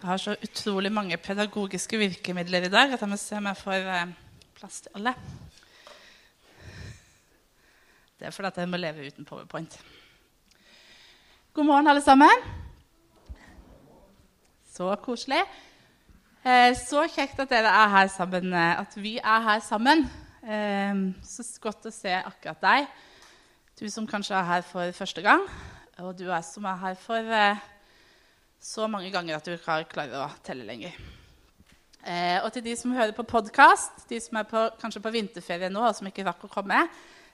Har så utrolig mange pedagogiske virkemidler i dag at jeg må se om jeg får eh, plass til alle. Det er fordi at jeg må leve uten powerpoint. God morgen, alle sammen. Så koselig. Eh, så kjekt at dere er her sammen, eh, at vi er her sammen. Så godt å se akkurat deg. Du som kanskje er her for første gang, og du er som er her for så mange ganger at du ikke klarer å telle lenger. Eh, og til de som hører på podkast, de som er på, kanskje på vinterferie nå, og som ikke rakk å komme,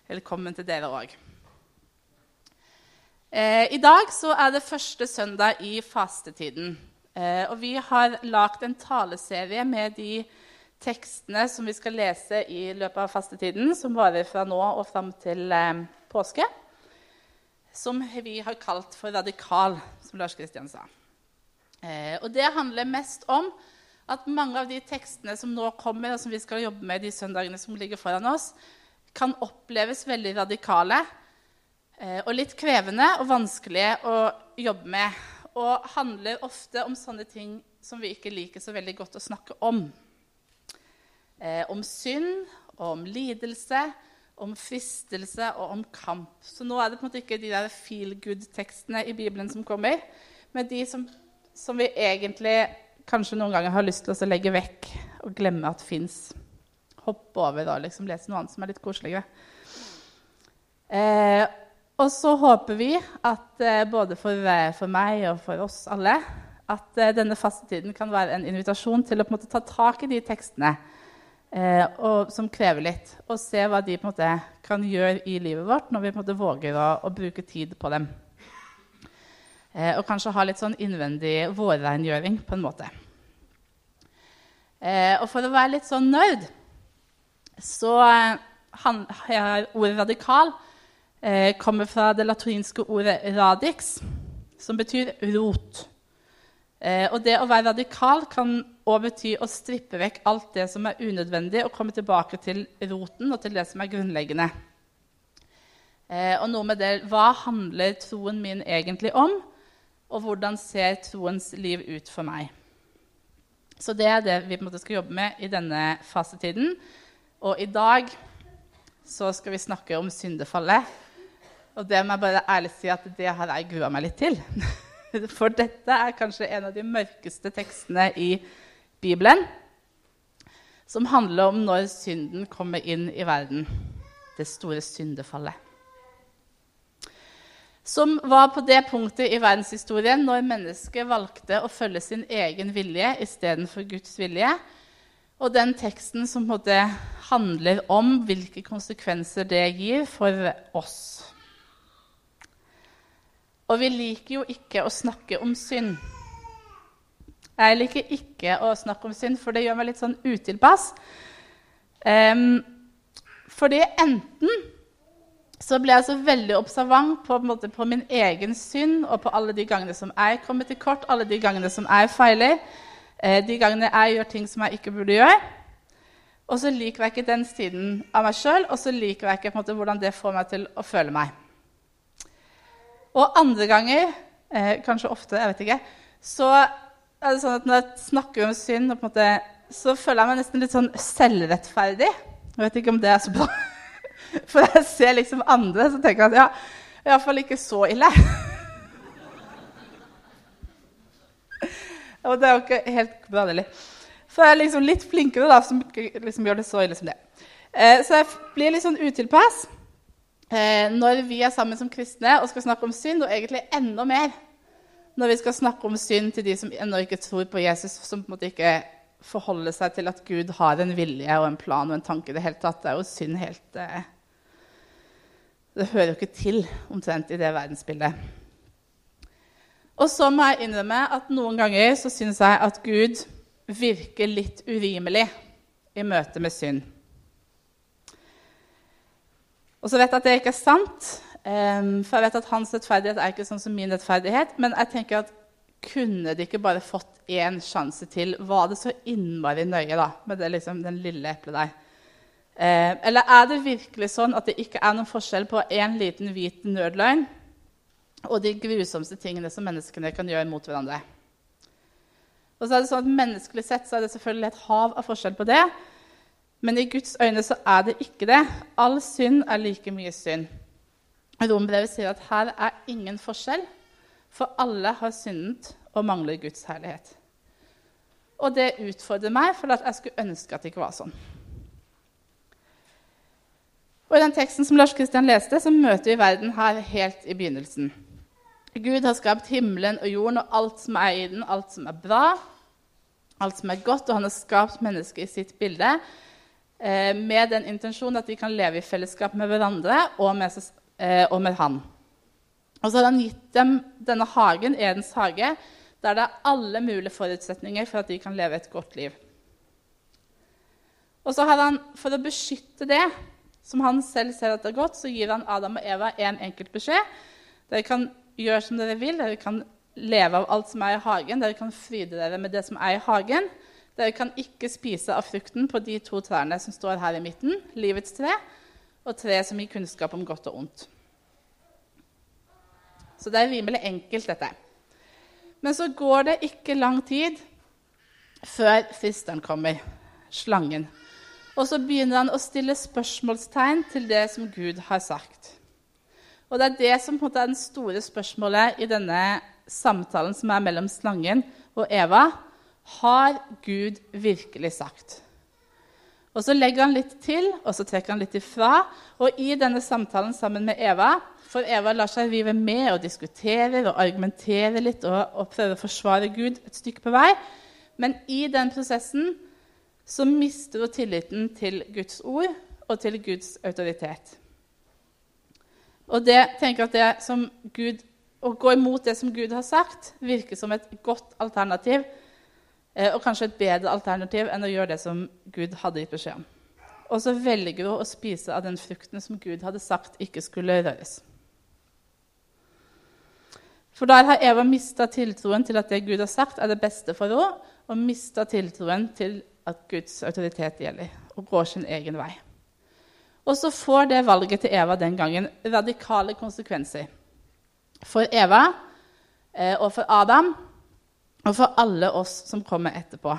velkommen til dere òg. Eh, I dag så er det første søndag i fastetiden. Eh, og vi har lagd en taleserie med de tekstene som vi skal lese i løpet av fastetiden, som varer fra nå og fram til eh, påske. Som vi har kalt for radikal, som Lars Kristian sa. Eh, og det handler mest om at mange av de tekstene som nå kommer, og som vi skal jobbe med de søndagene som ligger foran oss, kan oppleves veldig radikale eh, og litt krevende og vanskelige å jobbe med. Og handler ofte om sånne ting som vi ikke liker så veldig godt å snakke om. Eh, om synd, om lidelse, om fristelse og om kamp. Så nå er det på en måte ikke de der feel good-tekstene i Bibelen som kommer, men de som som vi egentlig kanskje noen ganger har lyst til å legge vekk og glemme at fins. Hoppe over og liksom lese noe annet som er litt koseligere. Eh, og så håper vi at eh, både for, eh, for, meg og for oss alle at eh, denne fastetiden kan være en invitasjon til å måte, ta tak i de tekstene eh, og, som krever litt, og se hva de måte, kan gjøre i livet vårt når vi måte, våger å, å bruke tid på dem. Eh, og kanskje ha litt sånn innvendig vårrengjøring på en måte. Eh, og for å være litt sånn nerd så eh, han, ordet 'radikal' kommer fra det latrinske ordet 'radix', som betyr rot. Og det å være radikal kan òg bety å strippe vekk alt det som er unødvendig, og komme tilbake til roten og til det som er grunnleggende. Og noe med det Hva handler troen min egentlig om? Og hvordan ser troens liv ut for meg? Så det er det vi skal jobbe med i denne fasetiden. Og i dag så skal vi snakke om syndefallet. Og det må jeg bare ærlig si at det har jeg grua meg litt til. For dette er kanskje en av de mørkeste tekstene i Bibelen. Som handler om når synden kommer inn i verden. Det store syndefallet som var på det punktet i verdenshistorien når mennesket valgte å følge sin egen vilje istedenfor Guds vilje. Og den teksten som handler om hvilke konsekvenser det gir for oss. Og vi liker jo ikke å snakke om synd. Jeg liker ikke å snakke om synd, for det gjør meg litt sånn utilpass. Um, fordi enten så ble jeg så veldig observant på, på, på, min egen synd og på alle de gangene som jeg kommer til kort, alle de gangene som jeg feiler, eh, de gangene jeg gjør ting som jeg ikke burde gjøre. Og så liker jeg ikke den siden av meg sjøl, og så liker jeg ikke måte, hvordan det får meg til å føle meg. Og andre ganger, eh, kanskje ofte, jeg vet ikke, så er det sånn at når jeg snakker om synd, måte, så føler jeg meg nesten litt sånn selvrettferdig. Jeg vet ikke om det er så bra. For jeg ser liksom andre, så tenker jeg at ja, iallfall ikke så ille. Og det er jo ikke helt gradelig. Så jeg er liksom litt flinkere da, som liksom gjør det så ille som det. Eh, så jeg blir litt sånn utilpass eh, når vi er sammen som kristne og skal snakke om synd, og egentlig enda mer når vi skal snakke om synd til de som ennå ikke tror på Jesus, som på en måte ikke forholder seg til at Gud har en vilje og en plan og en tanke i det hele tatt. Det er jo synd helt eh, det hører jo ikke til omtrent i det verdensbildet. Og så må jeg innrømme at noen ganger så syns jeg at Gud virker litt urimelig i møte med synd. Og så vet jeg at det ikke er sant, for jeg vet at hans rettferdighet er ikke sånn som min rettferdighet. Men jeg tenker at kunne de ikke bare fått én sjanse til? Var det så innmari nøye da, med det, liksom, den lille eplet der? Eh, eller er det virkelig sånn at det ikke er noen forskjell på én liten hvit nødløgn og de grusomste tingene som menneskene kan gjøre mot hverandre? Og så er det sånn at Menneskelig sett så er det selvfølgelig et hav av forskjell på det. Men i Guds øyne så er det ikke det. All synd er like mye synd. Rombrevet sier at her er ingen forskjell, for alle har syndet og mangler Guds herlighet. Og det utfordrer meg, for at jeg skulle ønske at det ikke var sånn. Og I den teksten som Lars Kristian leste, så møter vi verden her helt i begynnelsen. Gud har skapt himmelen og jorden og alt som er i den, alt som er bra, alt som er godt, og han har skapt mennesket i sitt bilde eh, med den intensjonen at de kan leve i fellesskap med hverandre og med, eh, og med han. Og så har han gitt dem denne hagen, Edens hage, der det er alle mulige forutsetninger for at de kan leve et godt liv. Og så har han, For å beskytte det, som han selv ser at det er godt, så gir han Adam og Eva en enkelt beskjed. Dere kan gjøre som dere vil, dere kan leve av alt som er i hagen. Dere kan fryde dere med det som er i hagen. Dere kan ikke spise av frukten på de to trærne som står her i midten, livets tre, og tre som gir kunnskap om godt og ondt. Så det er rimelig enkelt, dette. Men så går det ikke lang tid før fristeren kommer, slangen. Og så begynner han å stille spørsmålstegn til det som Gud har sagt. Og Det er det som på en måte er den store spørsmålet i denne samtalen som er mellom slangen og Eva. Har Gud virkelig sagt? Og Så legger han litt til, og så trekker han litt ifra. Og i denne samtalen sammen med Eva For Eva lar seg rive med og diskuterer og argumenterer litt og, og prøver å forsvare Gud et stykke på vei. Men i den prosessen så mister hun tilliten til Guds ord og til Guds autoritet. Og det tenker at det som Gud, Å gå imot det som Gud har sagt, virker som et godt alternativ, eh, og kanskje et bedre alternativ enn å gjøre det som Gud hadde gitt beskjed om. Og så velger hun å spise av den frukten som Gud hadde sagt ikke skulle røres. For der har Eva mista tiltroen til at det Gud har sagt, er det beste for henne, og mista tiltroen til at Guds autoritet gjelder, og går sin egen vei. Og så får det valget til Eva den gangen radikale konsekvenser. For Eva eh, og for Adam og for alle oss som kommer etterpå.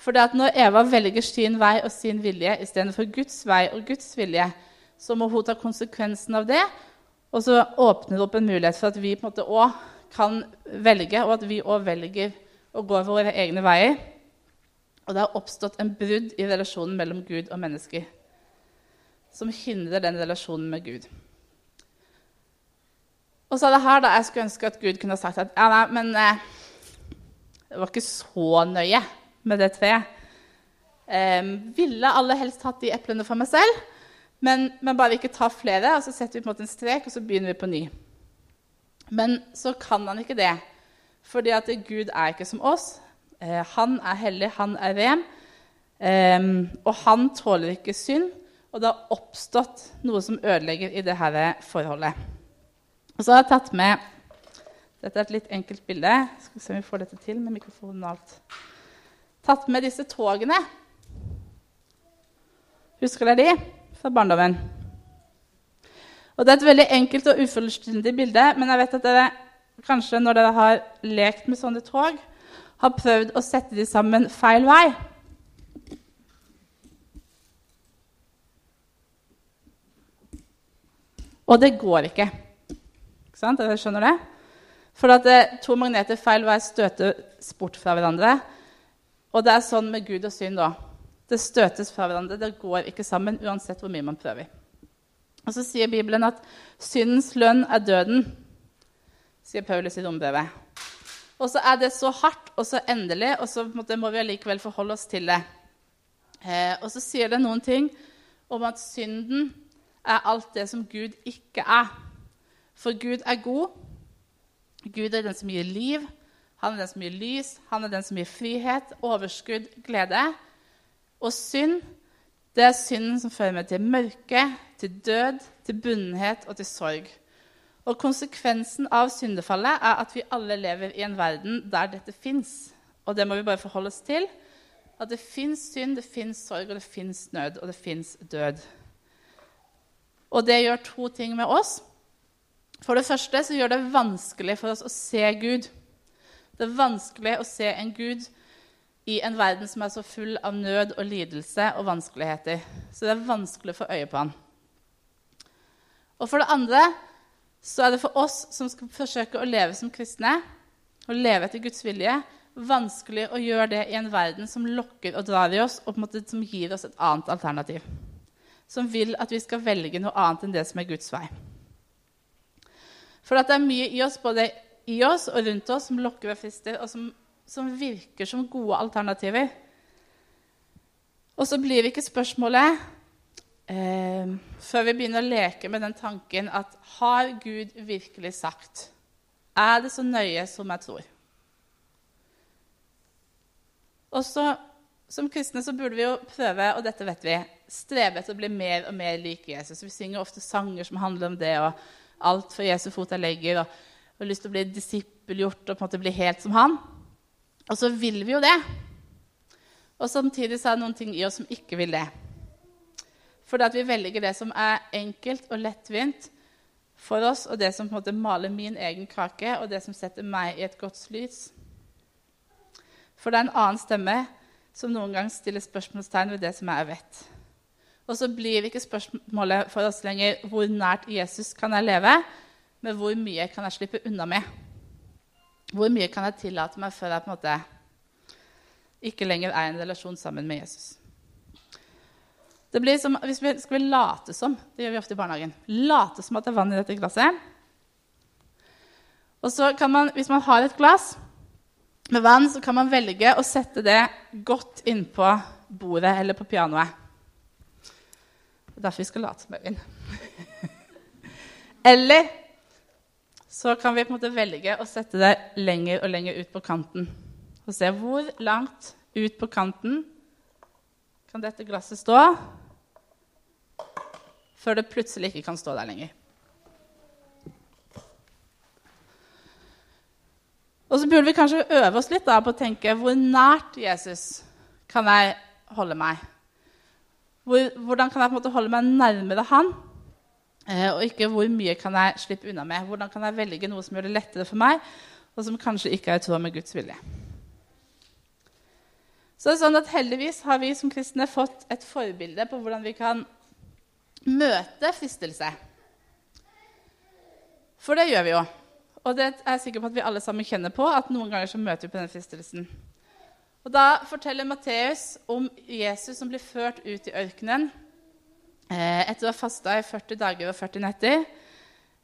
For når Eva velger sin vei og sin vilje istedenfor Guds vei og Guds vilje, så må hun ta konsekvensen av det, og så åpner det opp en mulighet for at vi på en måte også kan velge, og at vi òg velger å gå våre egne veier og det har oppstått en brudd i relasjonen mellom Gud og mennesker som hindrer den relasjonen med Gud. Og så er det her da jeg skulle ønske at Gud kunne sagt at ja, nei, men eh, det var ikke så nøye med det treet. Eh, ville alle helst hatt de eplene for meg selv, men, men, bare ikke ta flere. og Så setter vi på en måte en strek, og så begynner vi på ny. Men så kan han ikke det, fordi at Gud er ikke som oss. Eh, han er hellig, han er ren, og han tåler ikke synd. Og det har oppstått noe som ødelegger i dette forholdet. Og så har jeg tatt med Dette er et litt enkelt bilde. Skal vi se om vi får dette til med mikrofonen og alt. Tatt med disse togene. Husker dere de fra barndommen? Og Det er et veldig enkelt og ufullstendig bilde, men jeg vet at dere kanskje når dere har lekt med sånne tog, har prøvd å sette de sammen feil vei. Og det går ikke. Ikke sant? Dere skjønner det? For at eh, to magneter feil vei støtes bort fra hverandre. Og det er sånn med Gud og synd òg. Det støtes fra hverandre. Det går ikke sammen uansett hvor mye man prøver. Og så sier Bibelen at syndens lønn er døden, sier Paulus i rombrevet. Og så er det så hardt og så endelig, og så må vi allikevel forholde oss til det. Eh, og så sier det noen ting om at synden er alt det som Gud ikke er. For Gud er god. Gud er den som gir liv. Han er den som gir lys, han er den som gir frihet, overskudd, glede. Og synd, det er synden som fører meg til mørke, til død, til bunnhet og til sorg. Og konsekvensen av syndefallet er at vi alle lever i en verden der dette fins. Og det må vi bare forholde oss til. At det fins synd, det fins sorg, og det fins nød, og det fins død. Og det gjør to ting med oss. For det første så gjør det vanskelig for oss å se Gud. Det er vanskelig å se en Gud i en verden som er så full av nød og lidelse og vanskeligheter. Så det er vanskelig å få øye på han. Og for det andre så er det for oss som skal forsøke å leve som kristne, å leve etter Guds vilje, vanskelig å gjøre det i en verden som lokker og drar i oss, og på en måte som gir oss et annet alternativ. Som vil at vi skal velge noe annet enn det som er Guds vei. For det er mye i oss, både i oss og rundt oss, som lokker og frister, og som, som virker som gode alternativer. Og så blir ikke spørsmålet eh, før vi begynner å leke med den tanken at har Gud virkelig sagt? Er det så nøye som jeg tror? Og så, Som kristne så burde vi jo prøve, og dette vet vi, strebe etter å bli mer og mer lik Jesus. Vi synger ofte sanger som handler om det, og alt for Jesu fot jeg legger, og, og lyst til å bli disippelgjort og på en måte bli helt som han. Og så vil vi jo det. Og samtidig så er det noen ting i oss som ikke vil det. Fordi at vi velger det som er enkelt og lettvint for oss, og det som på en måte maler min egen kake, og det som setter meg i et godt lys. For det er en annen stemme som noen gang stiller spørsmålstegn ved det som jeg vet. Og så blir ikke spørsmålet for oss lenger hvor nært Jesus kan jeg leve, men hvor mye kan jeg slippe unna med? Hvor mye kan jeg tillate meg før jeg på en måte ikke lenger er i en relasjon sammen med Jesus? Det blir som, hvis vi Skal late som Det gjør vi ofte i barnehagen. Late som at det er vann i dette glasset. Og så kan man, Hvis man har et glass med vann, så kan man velge å sette det godt innpå bordet eller på pianoet. Det er derfor vi skal late som Øyvind. eller så kan vi på en måte velge å sette det lenger og lenger ut på kanten. Og se hvor langt ut på kanten kan dette glasset stå før det plutselig ikke kan stå der lenger. Og så burde vi kanskje øve oss litt da, på å tenke hvor nært Jesus kan jeg holde meg? Hvor, hvordan kan jeg på en måte holde meg nærmere han? Eh, og ikke hvor mye kan jeg slippe unna med? Hvordan kan jeg velge noe som gjør det lettere for meg, og som kanskje ikke er i tråd med Guds vilje? Så det er sånn at Heldigvis har vi som kristne fått et forbilde på hvordan vi kan møte fristelse. For det gjør vi jo. Og det er jeg sikker på at vi alle sammen kjenner på, at noen ganger så møter vi på den fristelsen. Og Da forteller Matteus om Jesus som blir ført ut i ørkenen eh, etter å ha fasta i 40 dager og 40 netter,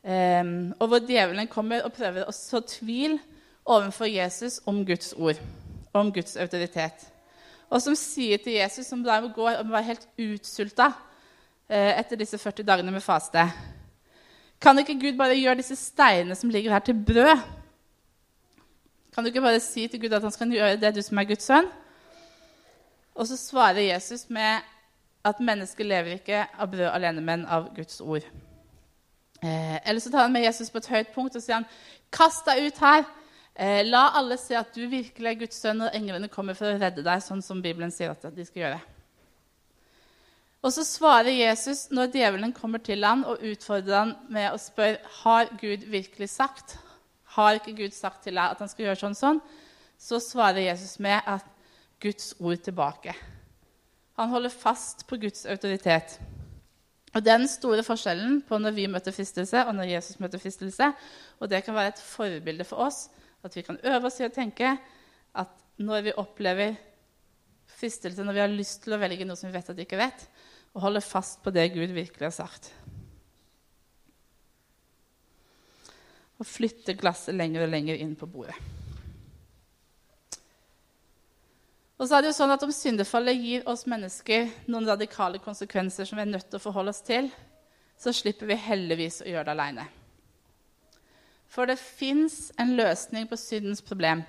eh, og hvor djevelen kommer og prøver å så tvil overfor Jesus om Guds ord, om Guds autoritet. Og som sier til Jesus, som da går og være helt utsulta etter disse 40 dagene med faste kan ikke Gud bare gjøre disse steinene som ligger her, til brød? Kan du ikke bare si til Gud at han skal gjøre det, du som er Guds sønn? Og så svarer Jesus med at mennesket lever ikke av brød alene, men av Guds ord. Eh, eller så tar han med Jesus på et høyt punkt og sier han, 'Kast deg ut her.' Eh, 'La alle se at du virkelig er Guds sønn, og englene kommer for å redde deg.' sånn som Bibelen sier at de skal gjøre. Og så svarer Jesus når djevelen kommer til ham og utfordrer ham med å spørre har Gud virkelig sagt. Har ikke Gud sagt til deg at han skal gjøre sånn sånn? Så svarer Jesus med at Guds ord tilbake. Han holder fast på Guds autoritet. Og den store forskjellen på når vi møter fristelse, og når Jesus møter fristelse. Og det kan være et forbilde for oss, at vi kan øve oss i å tenke at når vi opplever fristelse, når vi har lyst til å velge noe som vi vet at vi ikke vet, og holde fast på det Gud virkelig har sagt. Og flytte glasset lenger og lenger inn på bordet. Og så er det jo sånn at Om syndefallet gir oss mennesker noen radikale konsekvenser som vi er nødt til å forholde oss til, så slipper vi heldigvis å gjøre det aleine. For det fins en løsning på syndens problem.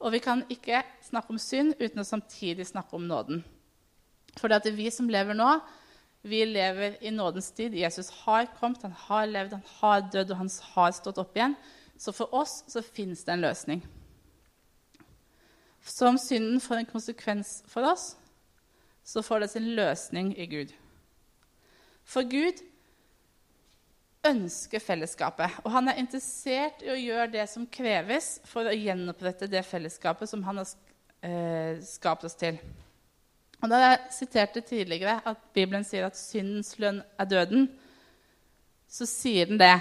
Og vi kan ikke snakke om synd uten å samtidig snakke om nåden. For det er vi som lever nå, vi lever i nådens tid. Jesus har kommet, han har levd, han har dødd, og han har stått opp igjen. Så for oss så fins det en løsning. Så om synden får en konsekvens for oss, så får det sin løsning i Gud. For Gud ønsker fellesskapet. Og han er interessert i å gjøre det som kreves for å gjenopprette det fellesskapet som han har eh, skapt oss til. Og Da jeg siterte tidligere at Bibelen sier at syndens lønn er døden, så sier den det.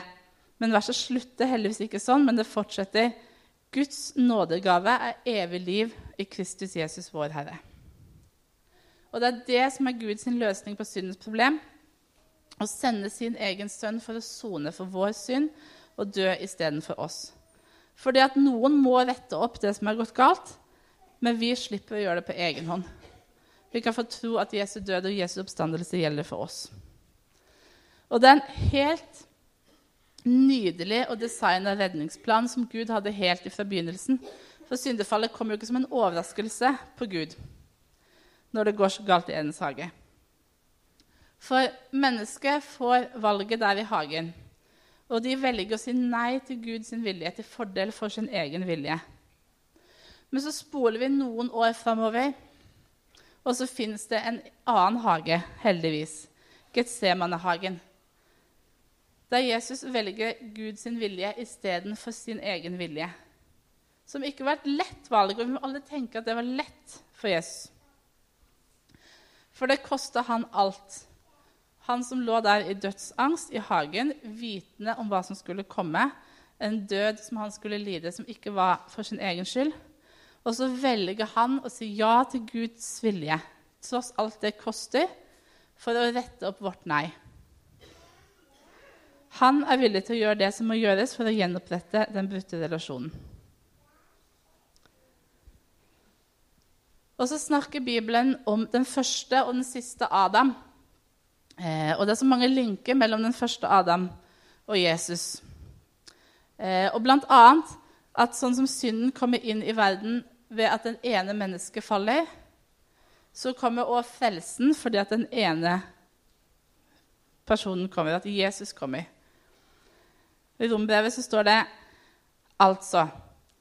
Men verset slutter heldigvis ikke sånn, men det fortsetter. Guds nådegave er evig liv i Kristus Jesus, vår Herre. Og det er det som er Guds løsning på syndens problem å sende sin egen sønn for å sone for vår synd og dø istedenfor oss. Fordi at noen må rette opp det som er gått galt, men vi slipper å gjøre det på egen hånd. Vi kan få tro at Jesu død og Jesu oppstandelse gjelder for oss. Og det er en helt nydelig og designa redningsplan som Gud hadde helt fra begynnelsen. For syndefallet kom jo ikke som en overraskelse på Gud når det går så galt i Edens hage. For mennesket får valget der i hagen. Og de velger å si nei til Guds vilje til fordel for sin egen vilje. Men så spoler vi noen år framover, og så fins det en annen hage, heldigvis. Getsemanehagen. Der Jesus velger Guds vilje istedenfor sin egen vilje. Som ikke var et lett valg, og vi må alle tenke at det var lett for Jesus. For det kosta han alt han som lå der i dødsangst i hagen, vitende om hva som skulle komme, en død som han skulle lide, som ikke var for sin egen skyld. Og så velger han å si ja til Guds vilje, tross alt det koster, for å rette opp vårt nei. Han er villig til å gjøre det som må gjøres for å gjenopprette den brutte relasjonen. Og så snakker Bibelen om den første og den siste Adam. Eh, og det er så mange linker mellom den første Adam og Jesus. Eh, og blant annet at sånn som synden kommer inn i verden ved at den ene mennesket faller, så kommer òg frelsen fordi at den ene personen kommer, at Jesus kommer. I rombrevet så står det altså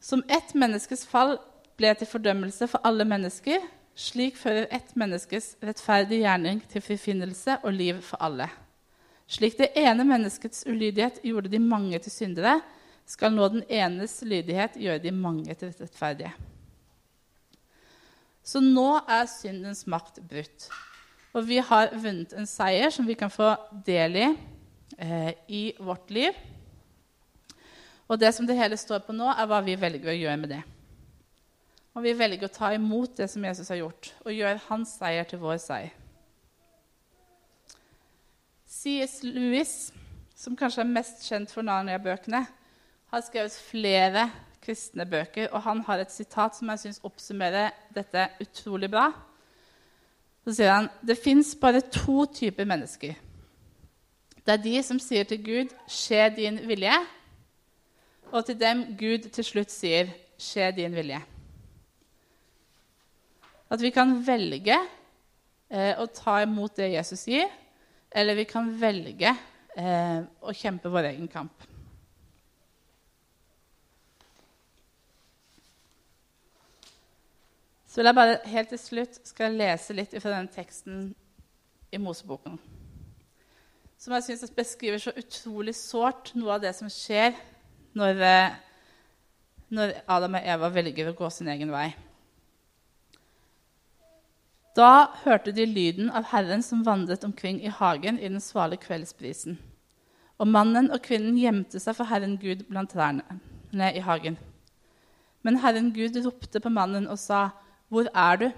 Som ett menneskes fall ble til fordømmelse for alle mennesker, slik fører ett menneskes rettferdige gjerning til forfinnelse og liv for alle. Slik det ene menneskets ulydighet gjorde de mange til syndere, skal nå den enes lydighet gjøre de mange til rettferdige. Så nå er syndens makt brutt. Og vi har vunnet en seier som vi kan få del i eh, i vårt liv. Og det som det hele står på nå, er hva vi velger å gjøre med det. Og vi velger å ta imot det som Jesus har gjort, og gjøre hans seier til vår seier. C.S. Lewis, som kanskje er mest kjent for Narnia-bøkene, har skrevet flere kristne bøker, og han har et sitat som jeg syns oppsummerer dette utrolig bra. Så sier han det fins bare to typer mennesker. Det er de som sier til Gud 'Skje din vilje', og til dem Gud til slutt sier 'Skje din vilje'. At vi kan velge eh, å ta imot det Jesus gir, eller vi kan velge eh, å kjempe vår egen kamp. Så vil jeg bare helt til slutt skal lese litt fra den teksten i Moseboken. Som jeg syns beskriver så utrolig sårt noe av det som skjer når, eh, når Adam og Eva velger å gå sin egen vei. Da hørte de lyden av Herren som vandret omkring i hagen i den svale kveldsbrisen. Og mannen og kvinnen gjemte seg for Herren Gud blant trærne i hagen. Men Herren Gud ropte på mannen og sa, 'Hvor er du?'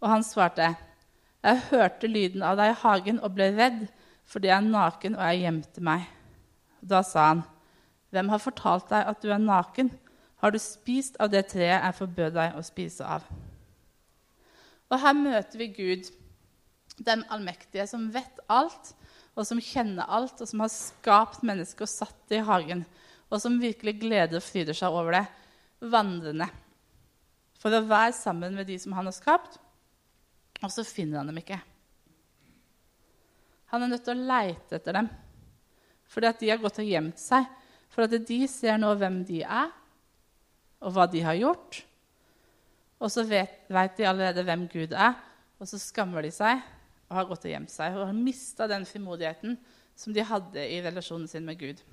Og han svarte, 'Jeg hørte lyden av deg i hagen og ble redd, fordi jeg er naken og jeg gjemte meg.' Da sa han, 'Hvem har fortalt deg at du er naken?' Har du spist av det treet jeg forbød deg å spise av? Og her møter vi Gud, den allmektige, som vet alt, og som kjenner alt, og som har skapt mennesket og satt det i hagen, og som virkelig gleder og fryder seg over det, vandrende for å være sammen med de som han har skapt. Og så finner han dem ikke. Han er nødt til å leite etter dem fordi at de har gått og gjemt seg. For at de ser nå hvem de er, og hva de har gjort. Og så vet, de allerede hvem Gud er, og så skammer de seg og har gått og gjemt seg. Og har mista den frimodigheten som de hadde i relasjonen sin med Gud.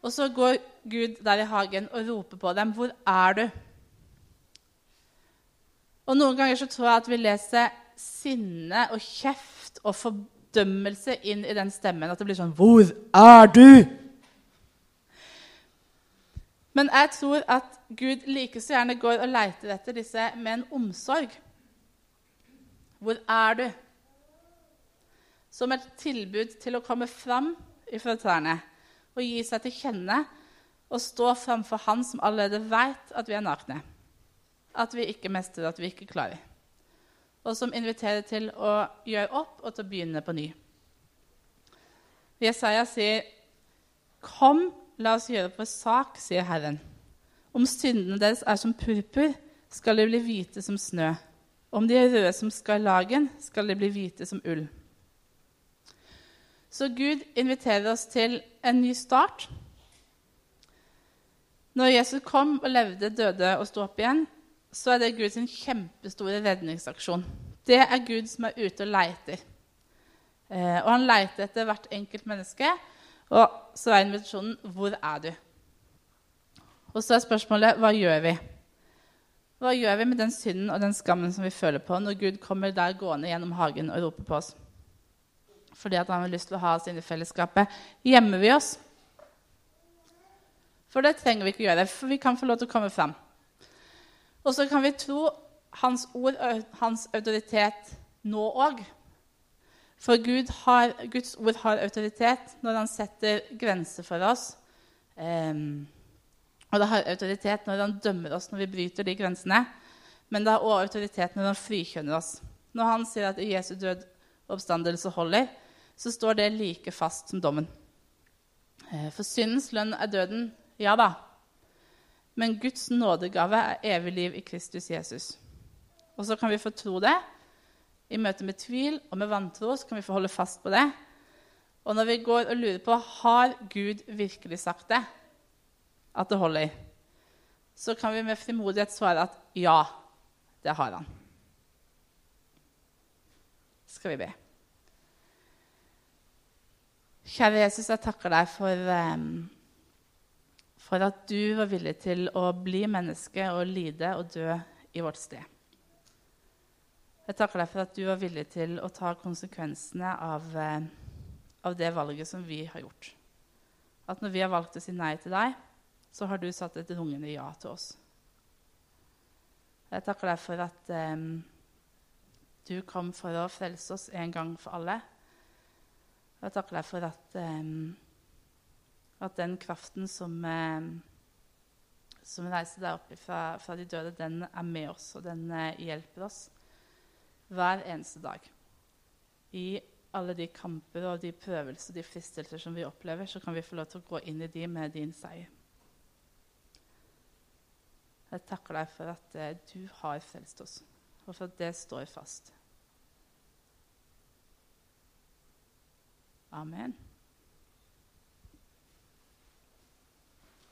Og så går Gud der i hagen og roper på dem. 'Hvor er du?' Og Noen ganger så tror jeg at vi leser sinne og kjeft og fordømmelse inn i den stemmen. At det blir sånn 'Hvor er du?' Men jeg tror at Gud like så gjerne går og leiter etter disse med en omsorg. Hvor er du? Som et tilbud til å komme fram ifra trærne og gi seg til kjenne og stå framfor Han som allerede vet at vi er nakne, at vi ikke mestrer, at vi ikke klarer. Og som inviterer til å gjøre opp og til å begynne på ny. Jesaja sier, 'Kom, la oss gjøre på sak', sier Herren. Om syndene deres er som purpur, skal de bli hvite som snø. Om de er røde som skarlagen, skal de bli hvite som ull. Så Gud inviterer oss til en ny start. Når Jesus kom og levde, døde og sto opp igjen, så er det Guds kjempestore redningsaksjon. Det er Gud som er ute og leiter. Eh, og han leiter etter hvert enkelt menneske. Og så er invitasjonen 'Hvor er du?' Og så er spørsmålet hva gjør vi? Hva gjør vi med den synden og den skammen som vi føler på når Gud kommer der gående gjennom hagen og roper på oss? Fordi at han har lyst til å ha oss inn i fellesskapet. Gjemmer vi oss? For det trenger vi ikke gjøre, for vi kan få lov til å komme fram. Og så kan vi tro hans ord og hans autoritet nå òg. For Gud har, Guds ord har autoritet når han setter grenser for oss. Um, og det har autoritet når han dømmer oss når vi bryter de grensene. Men det har også autoritet når han frikjønner oss. Når han sier at Jesu død oppstandelse holder, så står det like fast som dommen. Eh, for syndens lønn er døden, ja da. Men Guds nådegave er evig liv i Kristus Jesus. Og så kan vi få tro det. I møte med tvil og med vantro så kan vi få holde fast på det. Og når vi går og lurer på har Gud virkelig sagt det, at det holder, så kan vi med frimodighet svare at ja, det har han. Skal vi be. Kjære Jesus, jeg takker deg for, um, for at du var villig til å bli menneske og lide og dø i vårt sted. Jeg takker deg for at du var villig til å ta konsekvensene av, uh, av det valget som vi har gjort. At når vi har valgt å si nei til deg, så har du satt et rungende ja til oss. Jeg takker deg for at um, du kom for å frelse oss en gang for alle. Jeg takker deg for at, um, at den kraften som, um, som reiser deg opp fra, fra, de døde, den er med oss, og den uh, hjelper oss hver eneste dag. I alle de kamper og de prøvelser og de fristelser som vi opplever, så kan vi få lov til å gå inn i de med din seier. Jeg takker deg for at eh, du har frelst oss, og for at det står fast. Amen.